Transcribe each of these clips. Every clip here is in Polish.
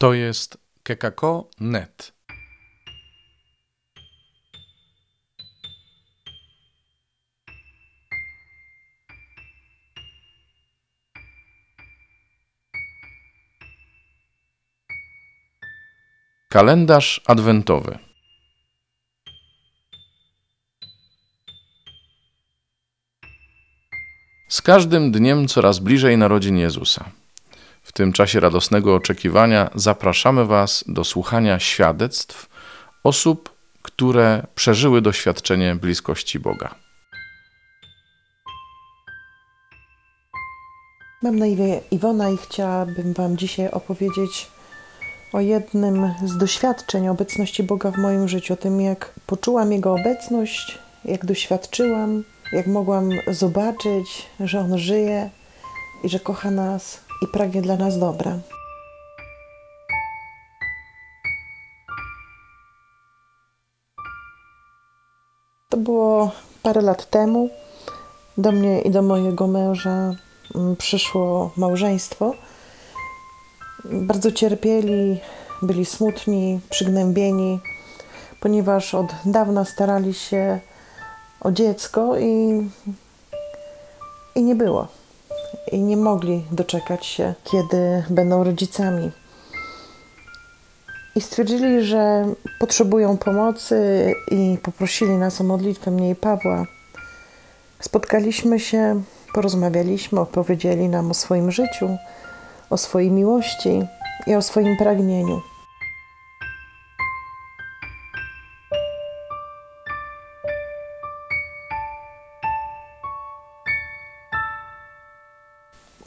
To jest kekako.net. Kalendarz adwentowy. Z każdym dniem coraz bliżej narodzin Jezusa. W tym czasie radosnego oczekiwania zapraszamy Was do słuchania świadectw osób, które przeżyły doświadczenie bliskości Boga. Mam na imię Iwona i chciałabym Wam dzisiaj opowiedzieć o jednym z doświadczeń obecności Boga w moim życiu, o tym jak poczułam Jego obecność, jak doświadczyłam, jak mogłam zobaczyć, że On żyje i że kocha nas i pragnie dla nas dobra. To było parę lat temu. Do mnie i do mojego męża mm, przyszło małżeństwo. Bardzo cierpieli, byli smutni, przygnębieni, ponieważ od dawna starali się o dziecko i, i nie było i nie mogli doczekać się, kiedy będą rodzicami. I stwierdzili, że potrzebują pomocy i poprosili nas o modlitwę mnie i Pawła. Spotkaliśmy się, porozmawialiśmy, opowiedzieli nam o swoim życiu, o swojej miłości i o swoim pragnieniu.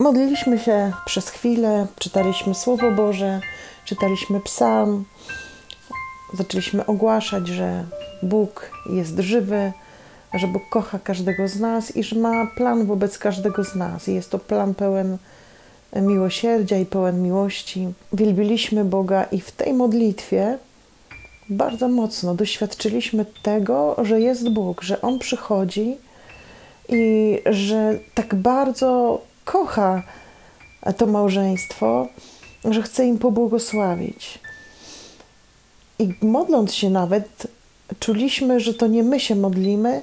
Modliliśmy się przez chwilę, czytaliśmy Słowo Boże, czytaliśmy Psalm, zaczęliśmy ogłaszać, że Bóg jest żywy, że Bóg kocha każdego z nas i że ma plan wobec każdego z nas. I jest to plan pełen miłosierdzia i pełen miłości. Wielbiliśmy Boga i w tej modlitwie bardzo mocno doświadczyliśmy tego, że jest Bóg, że On przychodzi i że tak bardzo kocha to małżeństwo, że chce im pobłogosławić. I modląc się nawet, czuliśmy, że to nie my się modlimy,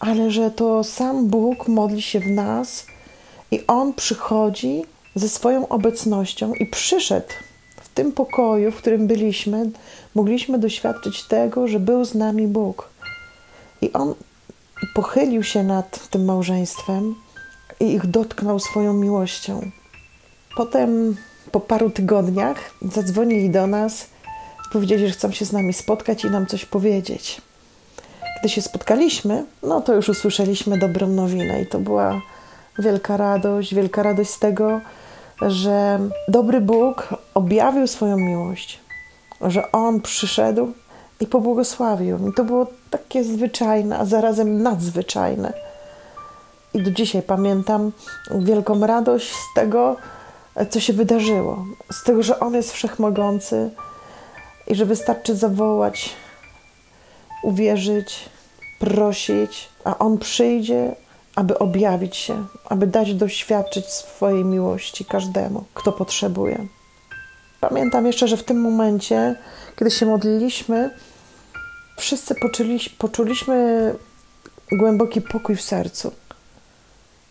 ale że to sam Bóg modli się w nas i On przychodzi ze swoją obecnością i przyszedł w tym pokoju, w którym byliśmy, mogliśmy doświadczyć tego, że był z nami Bóg. I On pochylił się nad tym małżeństwem i ich dotknął swoją miłością. Potem, po paru tygodniach, zadzwonili do nas, powiedzieli, że chcą się z nami spotkać i nam coś powiedzieć. Gdy się spotkaliśmy, no to już usłyszeliśmy dobrą nowinę i to była wielka radość, wielka radość z tego, że dobry Bóg objawił swoją miłość, że On przyszedł i pobłogosławił. I to było takie zwyczajne, a zarazem nadzwyczajne i do dzisiaj pamiętam wielką radość z tego, co się wydarzyło. Z tego, że On jest wszechmogący i że wystarczy zawołać, uwierzyć, prosić, a On przyjdzie, aby objawić się, aby dać doświadczyć swojej miłości każdemu, kto potrzebuje. Pamiętam jeszcze, że w tym momencie, kiedy się modliliśmy, wszyscy poczuliśmy głęboki pokój w sercu.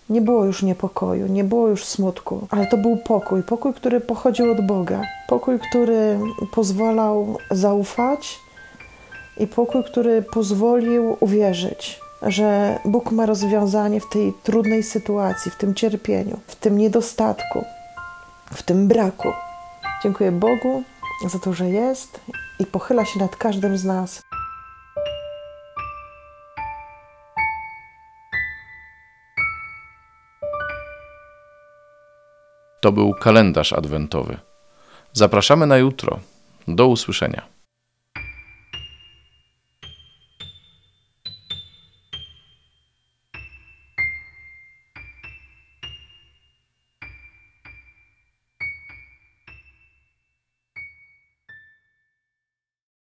Nie było już niepokoju, nie było już smutku, ale to był pokój. Pokój, który pochodził od Boga. Pokój, który pozwalał zaufać i pokój, który pozwolił uwierzyć, że Bóg ma rozwiązanie w tej trudnej sytuacji, w tym cierpieniu, w tym niedostatku, w tym braku. Dziękuję Bogu za to, że jest i pochyla się nad każdym z nas. To był kalendarz adwentowy. Zapraszamy na jutro. Do usłyszenia.